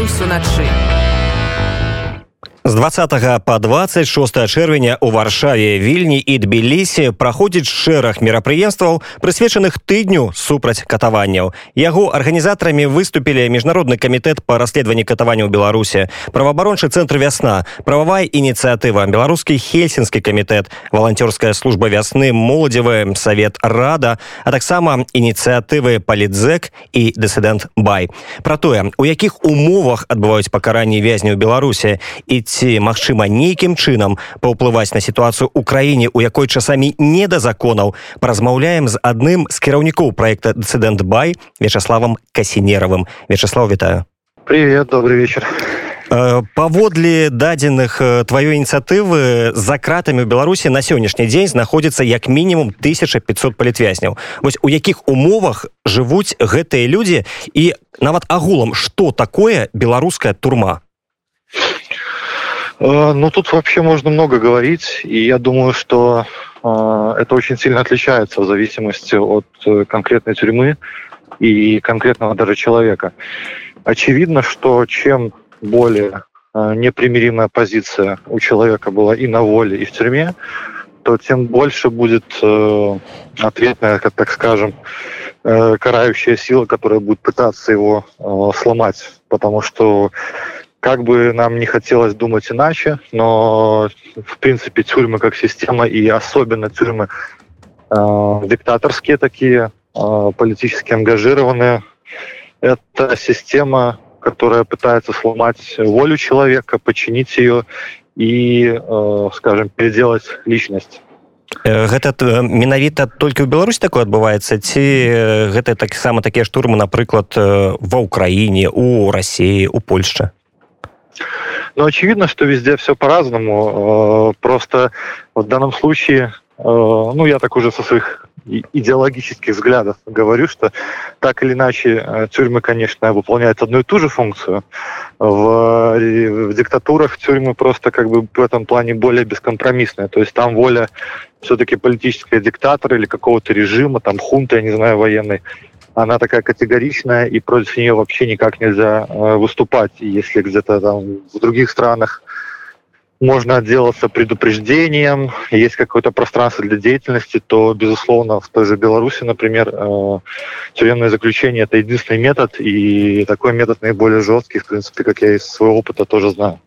Беларусь уначы з 20 по 26 чэрвеня у варшаве вільні і тбілісі праходзіць шэраг мерапрыемстваў прысвечаных тыдню супраць катаванняў яго арганізатарамі выступілі міжнародны камітэт па расследаванні катавання ў беларусе праваабарончы цэнтр вясна прававая ініцыятыва беларускі хельсінскі камітэт валанцёрская служба вясны моладзевы савет рада а таксама ініцыятывы палідзек і дысідэнт бай пра тое у якіх умовах адбываюць пакаранні вязняў беларусе і ці магчыма нейкім чынам паўплываць на сітуацыю ў краіне у якой часамі не да законаў. Паразмаўляем з адным з кіраўнікоў проекта дцидент бай вячаславам касінеравым. Вячаслав вітаю. Привет добрый вечер. Э, паводле дадзеных э, тваёй ініцыятывы за кратамі ў беларусі на сённяшні дзень знаходзіцца як мінімум 1500 палітвязняў. Вось у якіх умовах жывуць гэтыя людзі і нават агулам что такое беларуская турма? Э, ну, тут вообще можно много говорить, и я думаю, что э, это очень сильно отличается в зависимости от э, конкретной тюрьмы и конкретного даже человека. Очевидно, что чем более непримиримая позиция у человека была и на воле, и в тюрьме, то тем больше будет ответная, как так скажем, карающая сила, которая будет пытаться его сломать. Потому что как бы нам не хотелось думать иначе, но в принципе тюрьмы как система и особенно тюрьмы э, диктаторские такие, э, политически ангажированные, это система, которая пытается сломать волю человека, подчинить ее и, э, скажем, переделать личность. гэта менавіта толькі ў беларусь такое адбываецца ці гэта таксама такія штурмы напрыклад ва ўкраіне у рассіі у польшчы Но очевидно, что везде все по-разному. Э, просто в данном случае, э, ну, я так уже со своих идеологических взглядов говорю, что так или иначе э, тюрьмы, конечно, выполняют одну и ту же функцию. В, в диктатурах тюрьмы просто как бы в этом плане более бескомпромиссные. То есть там воля все-таки политического диктатора или какого-то режима, там хунты, я не знаю, военной, она такая категоричная, и против нее вообще никак нельзя э, выступать. Если где-то там в других странах можно отделаться предупреждением, есть какое-то пространство для деятельности, то, безусловно, в той же Беларуси, например, э, тюремное заключение – это единственный метод, и такой метод наиболее жесткий, в принципе, как я из своего опыта тоже знаю.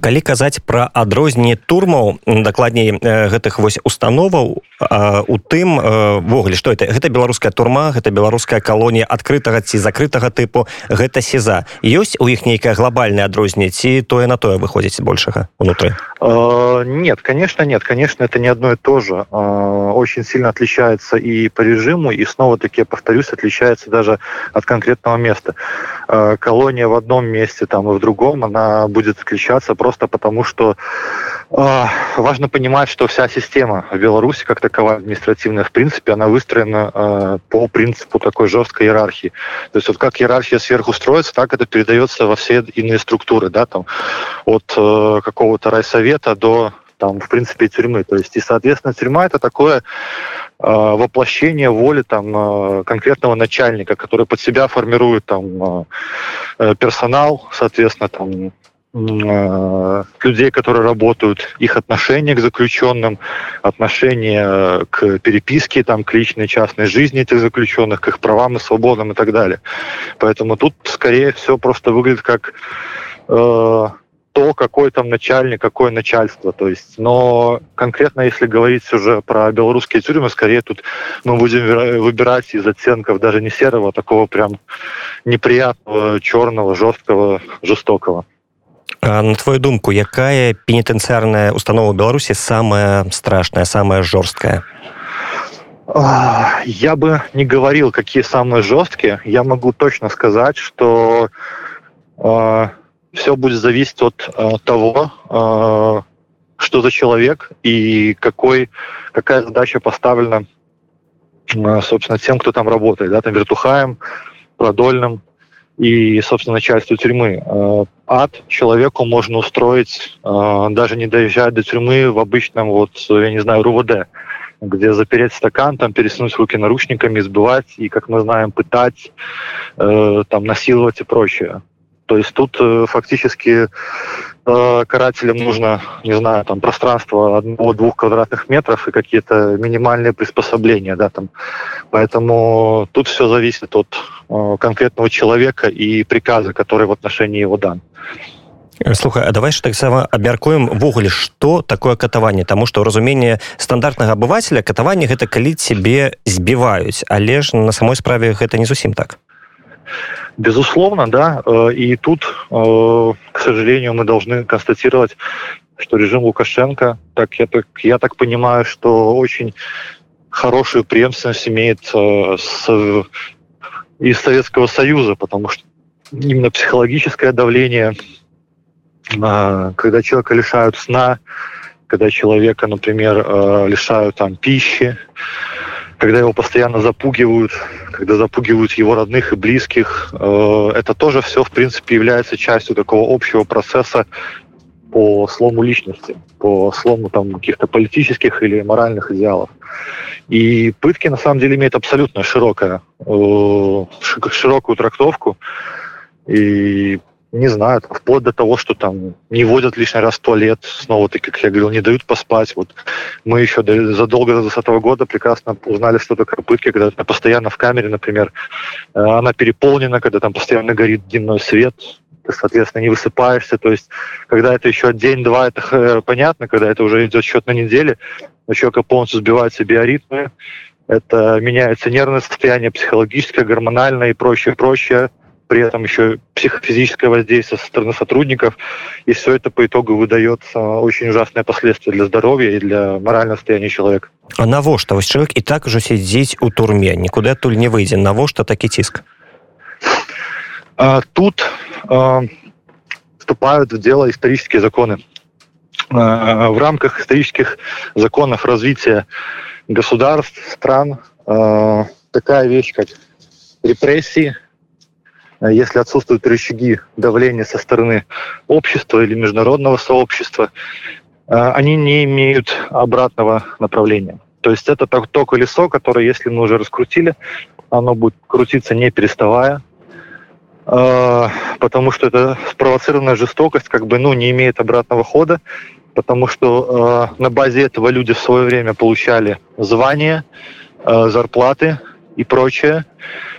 Калі казаць пра адрозненне турмаў дакладней гэтых вось установаў у тым ввогуле что это гэта беларуская турма гэта беларуская калонія адкрытага ці закрытага тыпу гэта сеза ёсць у іх нейкае глобальное адрозненне ці тое на тое выходзіць большага унутры нет конечно нет. Конечно это не одно и то же. Очень сильно отличается и по режиму и снова таки повторюсь отличается даже от конкретного места колония в одном месте там и в другом она будет отличаться просто потому, что э, важно понимать, что вся система в Беларуси, как таковая административная, в принципе, она выстроена э, по принципу такой жесткой иерархии. То есть вот как иерархия сверху строится, так это передается во все иные структуры, да, там от э, какого-то райсовета до там, в принципе, тюрьмы. То есть, и, соответственно, тюрьма это такое э, воплощение воли там э, конкретного начальника, который под себя формирует там э, персонал, соответственно, там Э, людей, которые работают, их отношение к заключенным, отношение к переписке, там, к личной частной жизни этих заключенных, к их правам и свободам и так далее. Поэтому тут, скорее всего, просто выглядит как э, какой там начальник, какое начальство. То есть, но конкретно, если говорить уже про белорусские тюрьмы, скорее тут мы будем выбирать из оттенков даже не серого, а такого прям неприятного, черного, жесткого, жестокого. на твою думку якая пенітэнцыярная установа беларусі самая страшная самая жорсткая я бы не говорил какие самые жесткие я могу точно сказать что э, все будет зависеть от э, того э, что за человек и какой какая задача поставлена э, собственно тем кто там работает да там вертухаем продольным и, собственно, начальству тюрьмы. Э, ад человеку можно устроить, э, даже не доезжая до тюрьмы в обычном, вот, я не знаю, РУВД. где запереть стакан, там переснуть руки наручниками, сбивать и, как мы знаем, пытать, э, там насиловать и прочее. То есть тут э, фактически э, карателям нужно, не знаю, там пространство одного-двух квадратных метров и какие-то минимальные приспособления, да, там. Поэтому тут все зависит от э, конкретного человека и приказа, который в отношении его дан. Слухай, а давай ж таксама абмяркуем ввогуле што такое катаванне Таму што разуменне стандартнага абывателя катаванне гэта калі цябе збіваюць але ж на самой справе гэта не зусім так Безусловно, да. Э, и тут, э, к сожалению, мы должны констатировать, что режим Лукашенко, так я так, я так понимаю, что очень хорошую преемственность имеет э, с, из Советского Союза, потому что именно психологическое давление, когда человека лишают сна, когда человека, например, лишают там пищи, когда его постоянно запугивают, когда запугивают его родных и близких, э, это тоже все, в принципе, является частью такого общего процесса по слому личности, по слому там каких-то политических или моральных идеалов. И пытки на самом деле имеют абсолютно широкое, э, широкую трактовку. И не знаю, вплоть до того, что там не водят лишний раз в туалет, снова ты, как я говорил, не дают поспать. Вот мы еще задолго до 20 года прекрасно узнали, что такое пытки, когда постоянно в камере, например, э, она переполнена, когда там постоянно горит дневной свет, ты, соответственно, не высыпаешься. То есть, когда это еще день-два, это э, понятно, когда это уже идет счет на неделе, у человека полностью сбиваются биоритмы, это меняется нервное состояние, психологическое, гормональное и прочее, прочее при этом еще психофизическое воздействие со стороны сотрудников, и все это по итогу выдает очень ужасные последствия для здоровья и для морального состояния человека. А на во что? человек и так уже сидеть у турме, никуда туль не выйдет. На во что таки тиск? А, тут а, вступают в дело исторические законы. А, в рамках исторических законов развития государств, стран а, такая вещь, как репрессии, если отсутствуют рычаги давления со стороны общества или международного сообщества, э, они не имеют обратного направления. То есть это то колесо, которое, если мы уже раскрутили, оно будет крутиться не переставая, э, потому что это спровоцированная жестокость как бы ну, не имеет обратного хода, потому что на базе этого люди в свое время получали звания, зарплаты и прочее.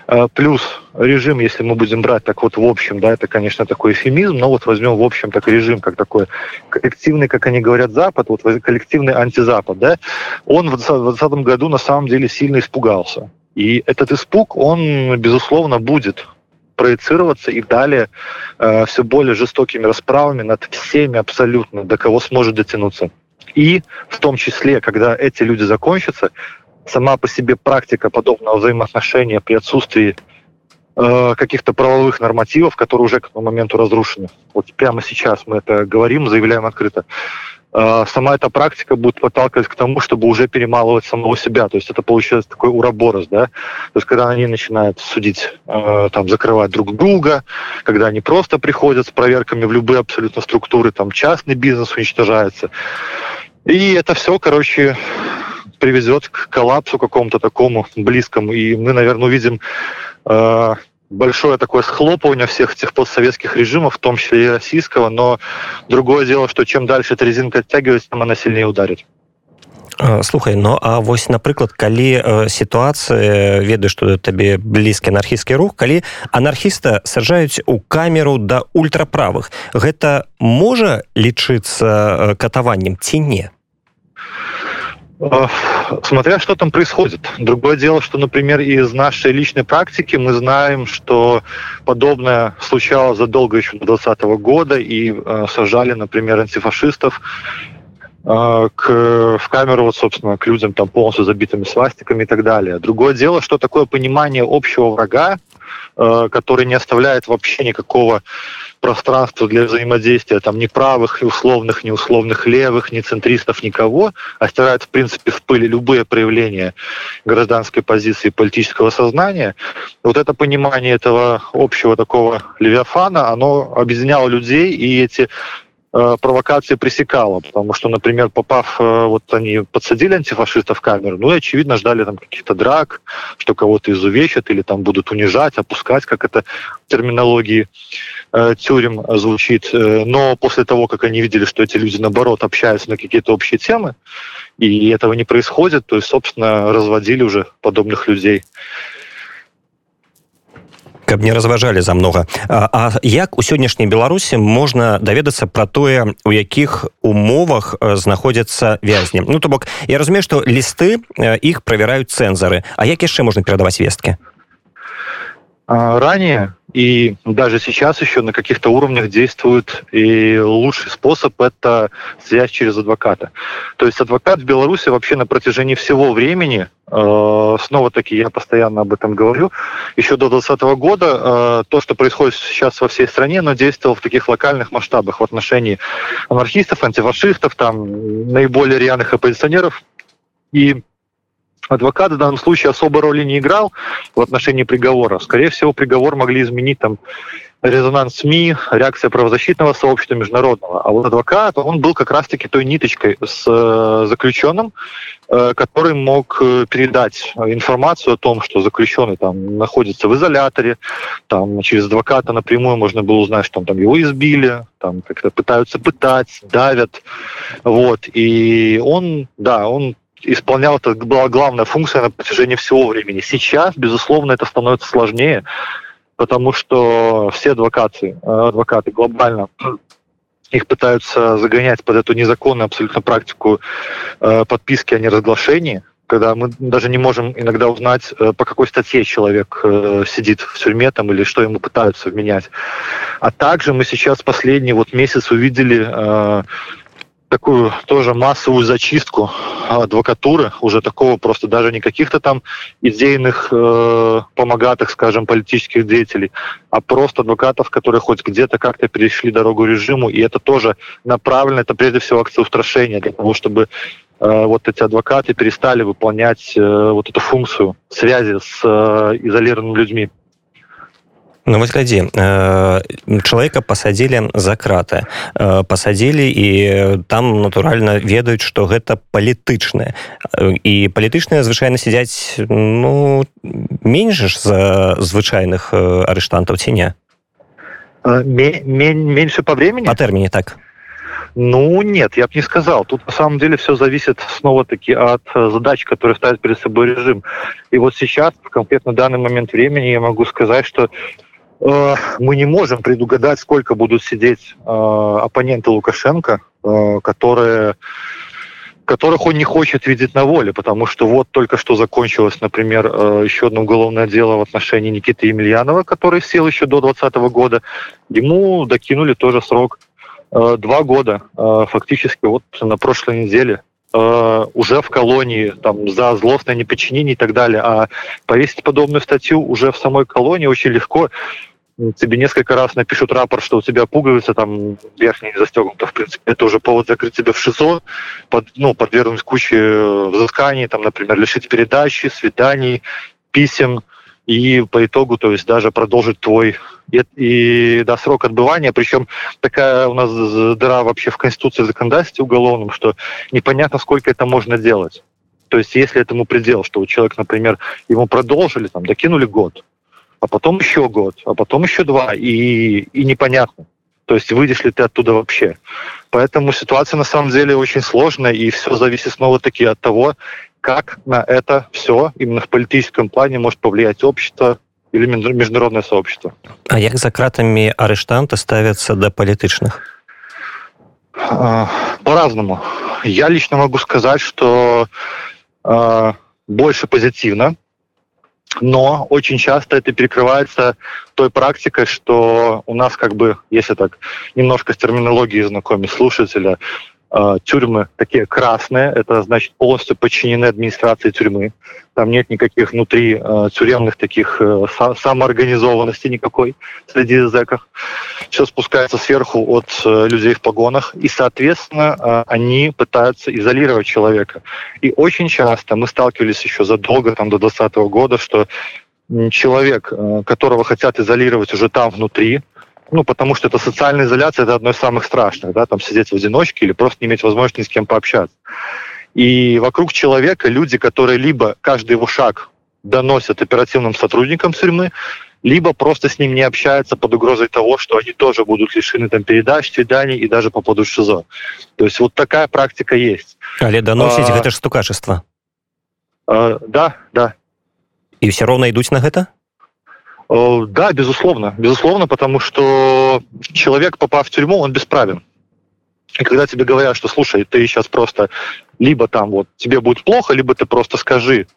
Э, плюс режим, если мы будем брать так вот в общем, да, это, конечно, такой эфемизм, но вот возьмем в общем так режим, как такой коллективный, как они говорят, Запад, вот коллективный антизапад, да, он в 2020 году на самом деле сильно испугался. И этот испуг, он, безусловно, будет проецироваться и далее э, все более жестокими расправами над всеми абсолютно, до кого сможет дотянуться. И в том числе, когда эти люди закончатся, сама по себе практика подобного взаимоотношения при отсутствии э, каких-то правовых нормативов, которые уже к этому моменту разрушены. Вот прямо сейчас мы это говорим, заявляем открыто. Э, сама эта практика будет подталкивать к тому, чтобы уже перемалывать самого себя. То есть это получается такой уроборос, да. То есть когда они начинают судить, э, там, закрывать друг друга, когда они просто приходят с проверками в любые абсолютно структуры, там частный бизнес уничтожается. И это все, короче, приведет к коллапсу какому-то такому близкому. И мы, наверное, увидим э, большое такое схлопывание всех этих постсоветских режимов, в том числе и российского. Но другое дело, что чем дальше эта резинка оттягивается, тем она сильнее ударит. слухай ну а вось напрыклад калі сітуацыя ведаю што табе блізкі анархійскі рух калі анархіста саджаюць у камеру да ультраправых гэта можа лічыцца катаваннем ці не Смотря что там происходит. Другое дело, что, например, из нашей личной практики мы знаем, что подобное случалось задолго еще до 2020 года и э, сажали, например, антифашистов э, к, в камеру, вот, собственно, к людям там полностью забитыми свастиками и так далее. Другое дело, что такое понимание общего врага, который не оставляет вообще никакого пространство для взаимодействия там ни правых, ни условных, ни условных левых, ни центристов, никого, а стирает, в принципе, в пыли любые проявления гражданской позиции политического сознания. Вот это понимание этого общего такого левиафана, оно объединяло людей, и эти э, провокации пресекала, потому что, например, попав, э, вот они подсадили антифашистов в камеру, ну и, очевидно, ждали там каких-то драк, что кого-то изувечат или там будут унижать, опускать, как это в терминологии э, тюрем звучит. Э, но после того, как они видели, что эти люди, наоборот, общаются на какие-то общие темы, и этого не происходит, то есть, собственно, разводили уже подобных людей каб не разважалі за много а, а як у сённяшняй беларусі можна даведацца пра тое у якіх умовах знаходзяцца вязні ну то бок я разумею что лісты іх правяраюць цэнзары а як яшчэ можна перадаваць весткі ранее и даже сейчас еще на каких-то уровнях действует и лучший способ это связь через адвоката. То есть адвокат в Беларуси вообще на протяжении всего времени, э, снова таки я постоянно об этом говорю, еще до 2020 года э, то, что происходит сейчас во всей стране, оно действовало в таких локальных масштабах в отношении анархистов, антифашистов, там наиболее рьяных оппозиционеров. И адвокат в данном случае особой роли не играл в отношении приговора. Скорее всего, приговор могли изменить там резонанс СМИ, реакция правозащитного сообщества международного. А вот адвокат, он был как раз-таки той ниточкой с э, заключенным, э, который мог э, передать информацию о том, что заключенный там находится в изоляторе, там через адвоката напрямую можно было узнать, что там его избили, там как-то пытаются пытать, давят, вот. И он, да, он исполнял, это была главная функция на протяжении всего времени. Сейчас, безусловно, это становится сложнее, потому что все адвокаты, э, адвокаты глобально их пытаются загонять под эту незаконную абсолютно практику э, подписки о неразглашении, когда мы даже не можем иногда узнать, э, по какой статье человек сидит в тюрьме там, или что ему пытаются вменять. А также мы сейчас последний вот месяц увидели такую тоже массовую зачистку адвокатуры, уже такого просто даже не каких-то там идейных э, помогатых, скажем, политических деятелей, а просто адвокатов, которые хоть где-то как-то перешли дорогу режиму, и это тоже направлено, это прежде всего акция устрашения, для того, чтобы э, вот эти адвокаты перестали выполнять э, вот эту функцию связи с э, изолированными людьми. Ну вось глядзі э, чалавека пасадзілі за краты. Э, пасадзілі і там натуральна ведаюць што гэта палітычнае і палітычныя звычайна сядзяць ну менш за звычайных арыштантаў ці не? Меньше по времени? По тэрміне так. Ну, нет, я бы не сказал. Тут на самом деле все зависит снова-таки от задач, которые ставит перед собой режим. И вот сейчас, в конкретно данный момент времени, я могу сказать, что Э, мы не можем предугадать, сколько будут сидеть э, оппоненты Лукашенко, э, которые которых он не хочет видеть на воле, потому что вот только что закончилось, например, еще одно уголовное дело в отношении Никиты Емельянова, который сел еще до 2020 года. Ему докинули тоже срок два года, фактически вот на прошлой неделе уже в колонии там, за злостное неподчинение и так далее. А повесить подобную статью уже в самой колонии очень легко тебе несколько раз напишут рапорт, что у тебя пуговица там верхняя не застегнута, в принципе, это уже повод закрыть тебя в ШИЗО, под, ну, подвергнуть куче э, взысканий, там, например, лишить передачи, свиданий, писем, и по итогу, то есть даже продолжить твой и, и да, срок отбывания, причем такая у нас дыра вообще в Конституции в законодательстве уголовном, что непонятно, сколько это можно делать. То есть если этому предел, что у человека, например, ему продолжили, там, докинули год, а потом еще год, а потом еще два, и, и непонятно. То есть выйдешь ли ты оттуда вообще. Поэтому ситуация на самом деле очень сложная, и все зависит снова-таки от того, как на это все именно в политическом плане может повлиять общество или международное сообщество. А як за кратами арыштанты ставятся до политичных? А, по-разному. Я лично могу сказать, что э, больше позитивно, но очень часто это перекрывается той практикой, что у нас как бы, если так немножко с терминологией знакомить слушателя, тюрьмы такие красные, это значит полностью подчинены администрации тюрьмы. Там нет никаких внутри э, тюремных таких э, самоорганизованности никакой среди зэков. Все спускается сверху от людей в погонах, и, соответственно, они пытаются изолировать человека. И очень часто мы сталкивались еще задолго, там, до 2020 года, что человек, которого хотят изолировать уже там внутри, ну, потому что это социальная изоляция, это одно из самых страшных, да, там сидеть в одиночке или просто не иметь возможности ни с кем пообщаться. И вокруг человека люди, которые либо каждый его шаг доносят оперативным сотрудникам тюрьмы, либо просто с ним не общаются под угрозой того, что они тоже будут лишены там передач, свиданий и даже попадут в ШИЗО. То есть вот такая практика есть. Але доносить а, гэта ж стукачество. А, да, да. И все равно идут на это? А, да, безусловно. Безусловно, потому что человек, попав в тюрьму, он бесправен. И когда тебе говорят, что, слушай, ты сейчас просто либо там вот тебе будет плохо, либо ты просто скажи,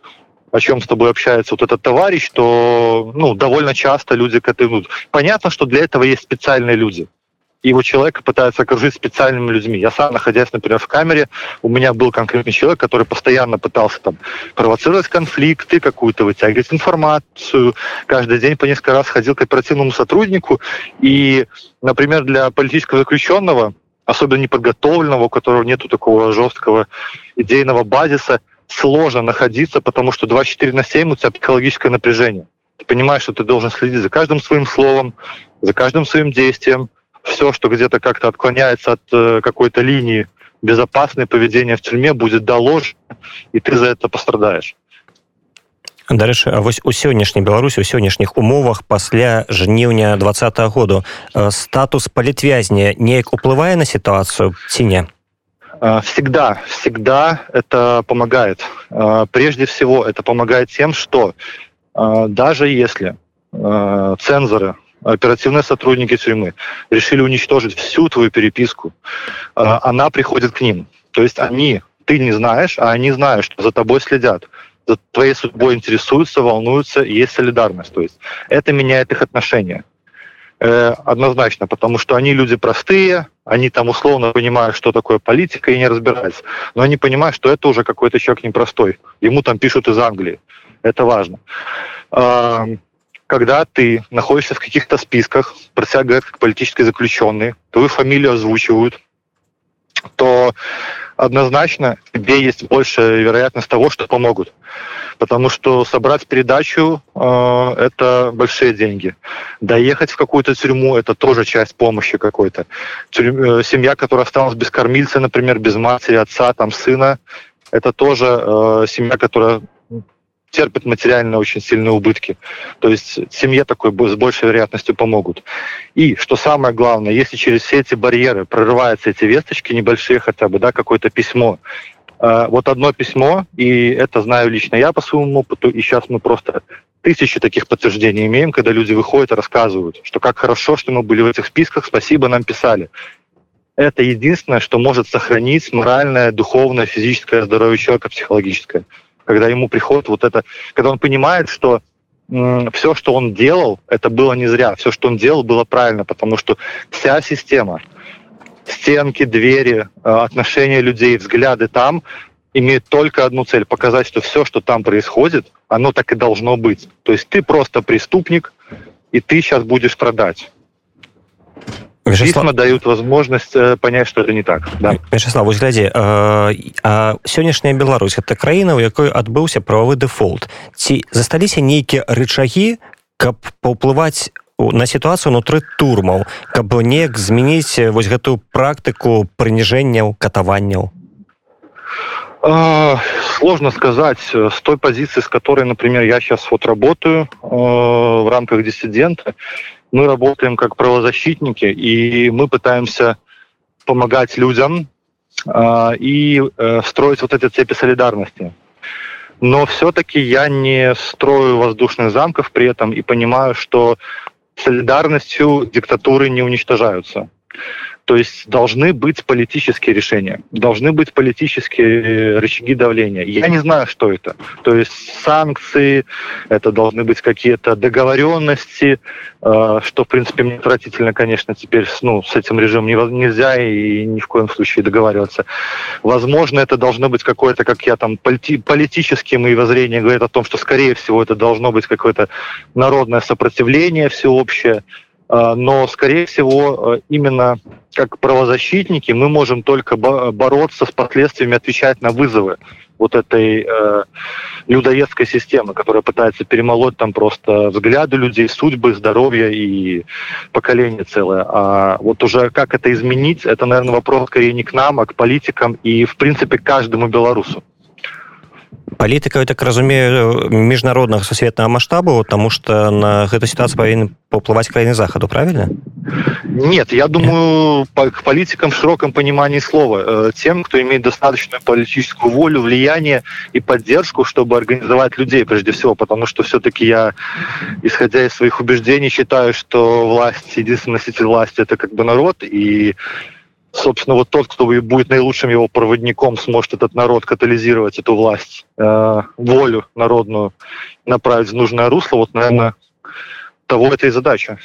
о чем с тобой общается вот этот товарищ, то ну, довольно часто люди к этому... Понятно, что для этого есть специальные люди. И вот человека пытаются окружить специальными людьми. Я сам, находясь, например, в камере, у меня был конкретный человек, который постоянно пытался там провоцировать конфликты, какую-то вытягивать информацию. Каждый день по несколько раз ходил к оперативному сотруднику. И, например, для политического заключенного, особенно неподготовленного, у которого нет такого жесткого идейного базиса, сложно находиться, потому что 24 на 7 у тебя психологическое напряжение. Ты понимаешь, что ты должен следить за каждым своим словом, за каждым своим действием Все, что где-то как-то отклоняется от э, какой-то линии безопасное поведение в тюрьме будет доложено, и ты за это пострадаешь. Дарэчы вось у сённяшняй беларусі у сённяшніх умовах пасля жніўня два году э, статус палітвязня неяк уплывае на сітуацыю ці не Э, всегда, всегда это помогает. Э, прежде всего, это помогает тем, что э, даже если цензоры, оперативные сотрудники тюрьмы решили уничтожить всю твою переписку, она приходит к ним. То есть они, ты не знаешь, а они знают, что за тобой следят, за твоей судьбой интересуются, волнуются, и есть солидарность. То есть это меняет их отношения. Э, однозначно, потому что они люди простые, они там условно понимают, что такое политика и не разбираются. Но они понимают, что это уже какой-то человек непростой. Ему там пишут из Англии. Это важно. Когда ты находишься в каких-то списках, про себя говорят как политический заключенный, твою фамилию озвучивают, то однозначно тебе есть большая вероятность того, что помогут. Потому что собрать передачу э, это большие деньги. Доехать в какую-то тюрьму это тоже часть помощи какой-то. Тюрь, э, семья, которая осталась без кормильца, например, без матери, отца, там сына, это тоже э, семья, которая терпит материально очень сильные убытки. То есть семье такой с большей вероятностью помогут. И, что самое главное, если через все эти барьеры прорываются эти весточки небольшие хотя бы, да, какое-то письмо, э, вот одно письмо, и это знаю лично я по своему опыту, и сейчас мы просто тысячи таких подтверждений имеем, когда люди выходят и рассказывают, что как хорошо, что мы были в этих списках, спасибо, нам писали. Это единственное, что может сохранить моральное, духовное, физическое здоровье человека, психологическое когда ему приходит вот это, когда он понимает, что все, что он делал, это было не зря. Все, что он делал, было правильно, потому что вся система, стенки, двери, э, отношения людей, взгляды там имеют только одну цель – показать, что все, что там происходит, оно так и должно быть. То есть ты просто преступник, и ты сейчас будешь продать. Вячеслав... Письма дают возможность э, понять, что это не так. Да. Вячеслав, вось глядзі, а, а сённяшняя Беларусь гэта краіна, у якой адбыўся прававы дэфолт. Ці засталіся нейкія рычагі, каб паўплываць на сітуацыю унутры турмаў, каб неяк змяніць вось гэтую практыку прыніжэнняў катаванняў. Сложно сказать. С той позиции, с которой, например, я сейчас вот работаю э, в рамках диссидента, мы работаем как правозащитники, и мы пытаемся помогать людям э, и э, строить вот эти цепи солидарности. Но все-таки я не строю воздушных замков при этом и понимаю, что солидарностью диктатуры не уничтожаются. То есть должны быть политические решения, должны быть политические рычаги давления. Я не знаю, что это. То есть санкции, это должны быть какие-то договоренности, э, что, в принципе, мне отвратительно, конечно, теперь ну, с этим режимом нельзя и ни в коем случае договариваться. Возможно, это должно быть какое-то, как я там, полити политические мои воззрения говорят о том, что, скорее всего, это должно быть какое-то народное сопротивление всеобщее, но, скорее всего, э, именно как правозащитники мы можем только бороться с последствиями, отвечать на вызовы. вот этой э, людоедской системы, которая пытается перемолоть там просто взгляды людей, судьбы, здоровье и поколение целое. А вот уже как это изменить, это, наверное, вопрос скорее не к нам, а к политикам и, в принципе, к каждому белорусу. Палітыка так разумею міжнароднага сусветнага маштабу тому что на гэту ситуацию павінен поплываць краіны захаду правильно? Нет я думаю по, к политикам в широком понимании слова э, тем кто имеет достаточную политическую волю влияние и поддержку чтобы организовать людей прежде всего потому что все-таки я исходя из своих убеждений считаю что власть единственный носитель власти это как бы народ и собственно, вот тот, кто будет наилучшим его проводником, сможет этот народ катализировать, эту власть, э, волю народную направить в нужное русло, вот, наверное, того это и задача.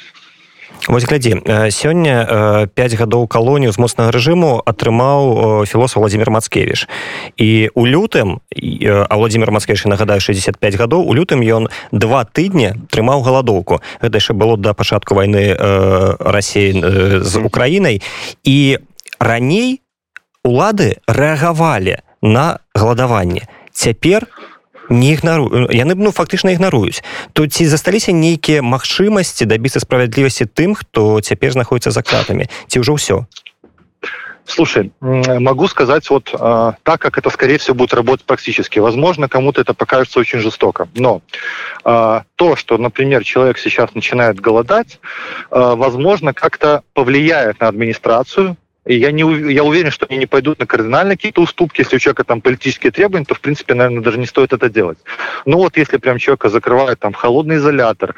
Вось глядзі сёння 5 гадоў калонію з моцнага рэжыму атрымаў філософ владимир мацкевіш і у лютым а владимир мацкевіш нагадаю 65 гадоў у лютым ён два тыдні трымаў галадоўку гэта яшчэ было да пачатку вайны рассеі з украінай і раней улады рэагавалі на галадаванне цяпер не ігнару яны ну фактычна ігнаруюць то ці засталіся нейкія магчымасці дабіцца справядлівасці тым хто цяпер знаходіцца за кратамі ці ўжо ўсё Слушай, могу сказать вот э, так, как это, скорее всего, будет работать практически. Возможно, кому-то это покажется очень жестоко. Но э, то, что, например, человек сейчас начинает голодать, э, возможно, как-то повлияет на администрацию, я, не, я уверен, что они не пойдут на кардинальные какие-то уступки. Если у человека там политические требования, то, в принципе, наверное, даже не стоит это делать. Но вот если прям человека закрывают там холодный изолятор,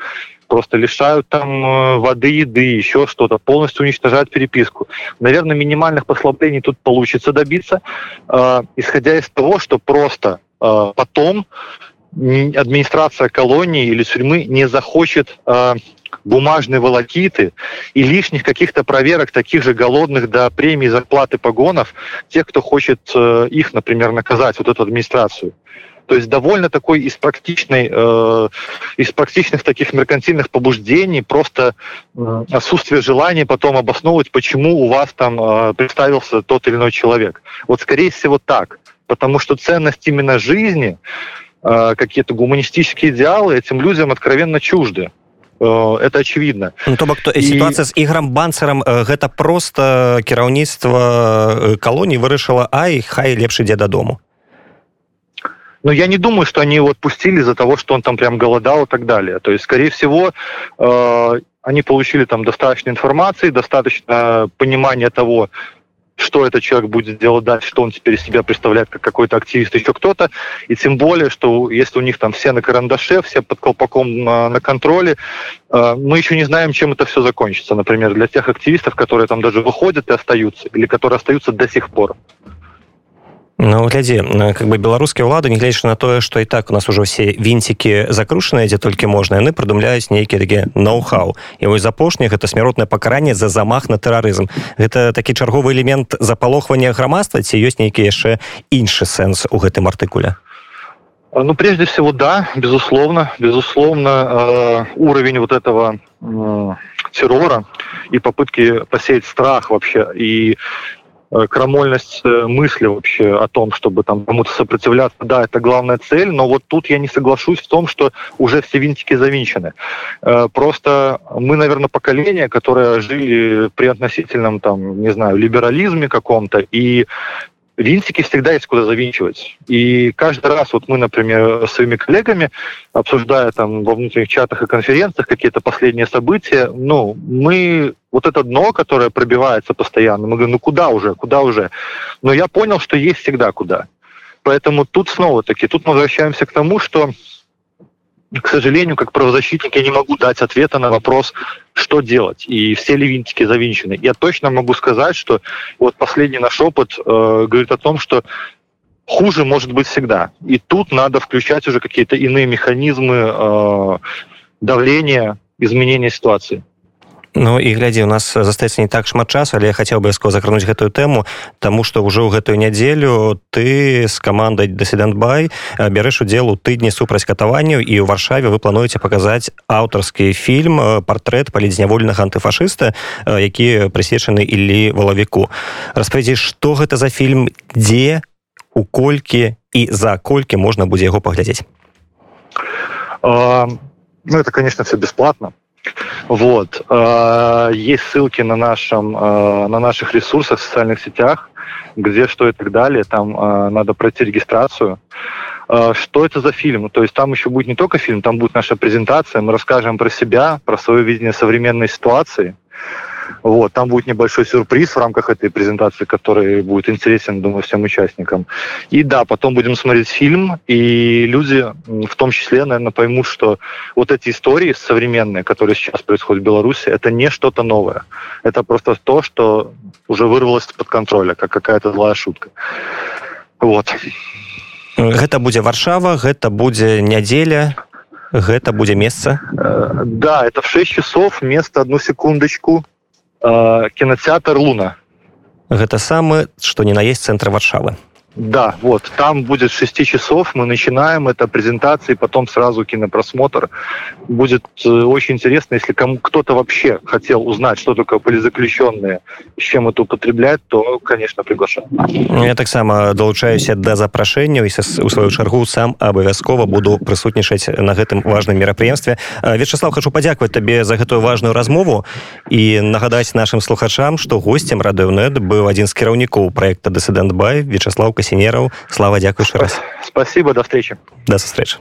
просто лишают там э, воды, еды, еще что-то, полностью уничтожают переписку. Наверное, минимальных послаблений тут получится добиться, э, исходя из того, что просто э, потом администрация колонии или тюрьмы не захочет э, бумажные волокиты и лишних каких-то проверок таких же голодных до премии зарплаты погонов тех, кто хочет э, их, например, наказать, вот эту администрацию. То есть довольно такой из практичной, э, из практичных таких меркантильных побуждений, просто э, отсутствие желания потом обосновывать, почему у вас там э, представился тот или иной человек. Вот скорее всего так. Потому что ценность именно жизни, э, какие-то гуманистические идеалы этим людям откровенно чужды. Э, это очевидно. Ну, то бок то, ситуация з іграм банцерам гэта просто кіраўніцтва калоний вырашыла ай хай лепш ідзе дадому но я не думаю что они его отпустили из-за того что он там прям голодал и так далее. То есть скорее всего э, они получили там достаточно информации достаточно понимания того что этот человек будет делать дальше, что он теперь из себя представляет как какой-то активист, еще кто-то. И тем более, что если у них там все на карандаше, все под колпаком на, на контроле, э, мы еще не знаем, чем это все закончится. Например, для тех активистов, которые там даже выходят и остаются, или которые остаются до сих пор. Ну глядзі как бы беларускія ўлады нягледзячы на тое што і так у нас ужо все вінцікі закрушаныя дзе толькі можна яны прыдумляюць нейкі такі ноу-хау. І вось апошні гэта смяротнае пакаранне за замах на тэрарызм гэта такі чарговы элемент запалохвання грамадства ці ёсць нейкі яшчэ іншы сэнс у гэтым артыкуле? Ну прежде всего да безусловно безусловно э, уровень вот этого э, террора и попытки посеять страх вообще. И Э, крамольность э, мысли вообще о том, чтобы там кому-то сопротивляться, да, это главная цель, но вот тут я не соглашусь в том, что уже все винтики завинчены. Э, просто мы, наверное, поколение, которое жили при относительном, там, не знаю, либерализме каком-то, и винтики всегда есть куда завинчивать. И каждый раз вот мы, например, своими коллегами, обсуждая там во внутренних чатах и конференциях какие-то последние события, ну, мы вот это дно, которое пробивается постоянно, мы говорим, ну куда уже, куда уже? Но я понял, что есть всегда куда. Поэтому тут снова-таки, тут мы возвращаемся к тому, что к сожалению, как правозащитник, я не могу дать ответа на вопрос, что делать, и все ли винтики завинчены. Я точно могу сказать, что вот последний наш опыт э, говорит о том, что хуже может быть всегда. И тут надо включать уже какие-то иные механизмы э, давления, изменения ситуации. Ну і глядзі у нас застаецца не так шмат часу але я хацеў абавязкова закрануць гэтую тэму тому что ўжо ў гэтую нядзелю ты з камандай dessident.by бярэш удзел у тыдні супраць катаванняў і ў варшаве вы плануеце паказаць аўтарскі фільм партрэт палітзняволенага антыфашыста які прысвечаны ілі валавіку. Распавядзі што гэта за фільм дзе у колькі і за колькі можна будзе яго паглядзець? А, ну это конечно все бесплатно вот. А, есть ссылки на нашем а, на наших ресурсах в социальных сетях где что и так далее. Там а, надо пройти регистрацию. Что это за фильм? То есть там еще будет не только фильм там будет наша презентация. Мы расскажем про себя про свое видение современной ситуации Вот, там будет небольшой сюрприз в рамках этой презентации, который будет интересен, думаю, всем участникам. И да, потом будем смотреть фильм, и люди, в том числе, наверное, поймут, что вот эти истории современные, которые сейчас происходят в Беларуси, это не что-то новое. Это просто то, что уже вырвалось из-под контроля, как какая-то злая шутка. Вот. Гэта будзе варшава, гэта будзе нядзеля, гэта будзе месца. Э, да, это в 6 часов, место одну секундочку. Э, кинотеатр Луна. Гэта самы, што не наесть центра варшавы. Да, вот, там будет 6 часов, мы начинаем, это презентации, потом сразу кинопросмотр. Будет э, очень интересно, если кому кто-то вообще хотел узнать, что такое политзаключенные, с чем это употреблять, то, конечно, приглашаю. Я таксама долучаюся да запрашэнняў і у сваю чаргу сам абавязкова буду прысутнічаць на гэтым важным мерапрыемстве. Вячеслав, хочу падзякаваць табе за гэтую важную размову і нагадаць нашим слухачам, што госцем радыўнет быў адзін з кіраўнікоў проекта Дысідэнт Бай Вячеслав Касінераў слава дзякуй раз. Спасибо до встречи. До встречи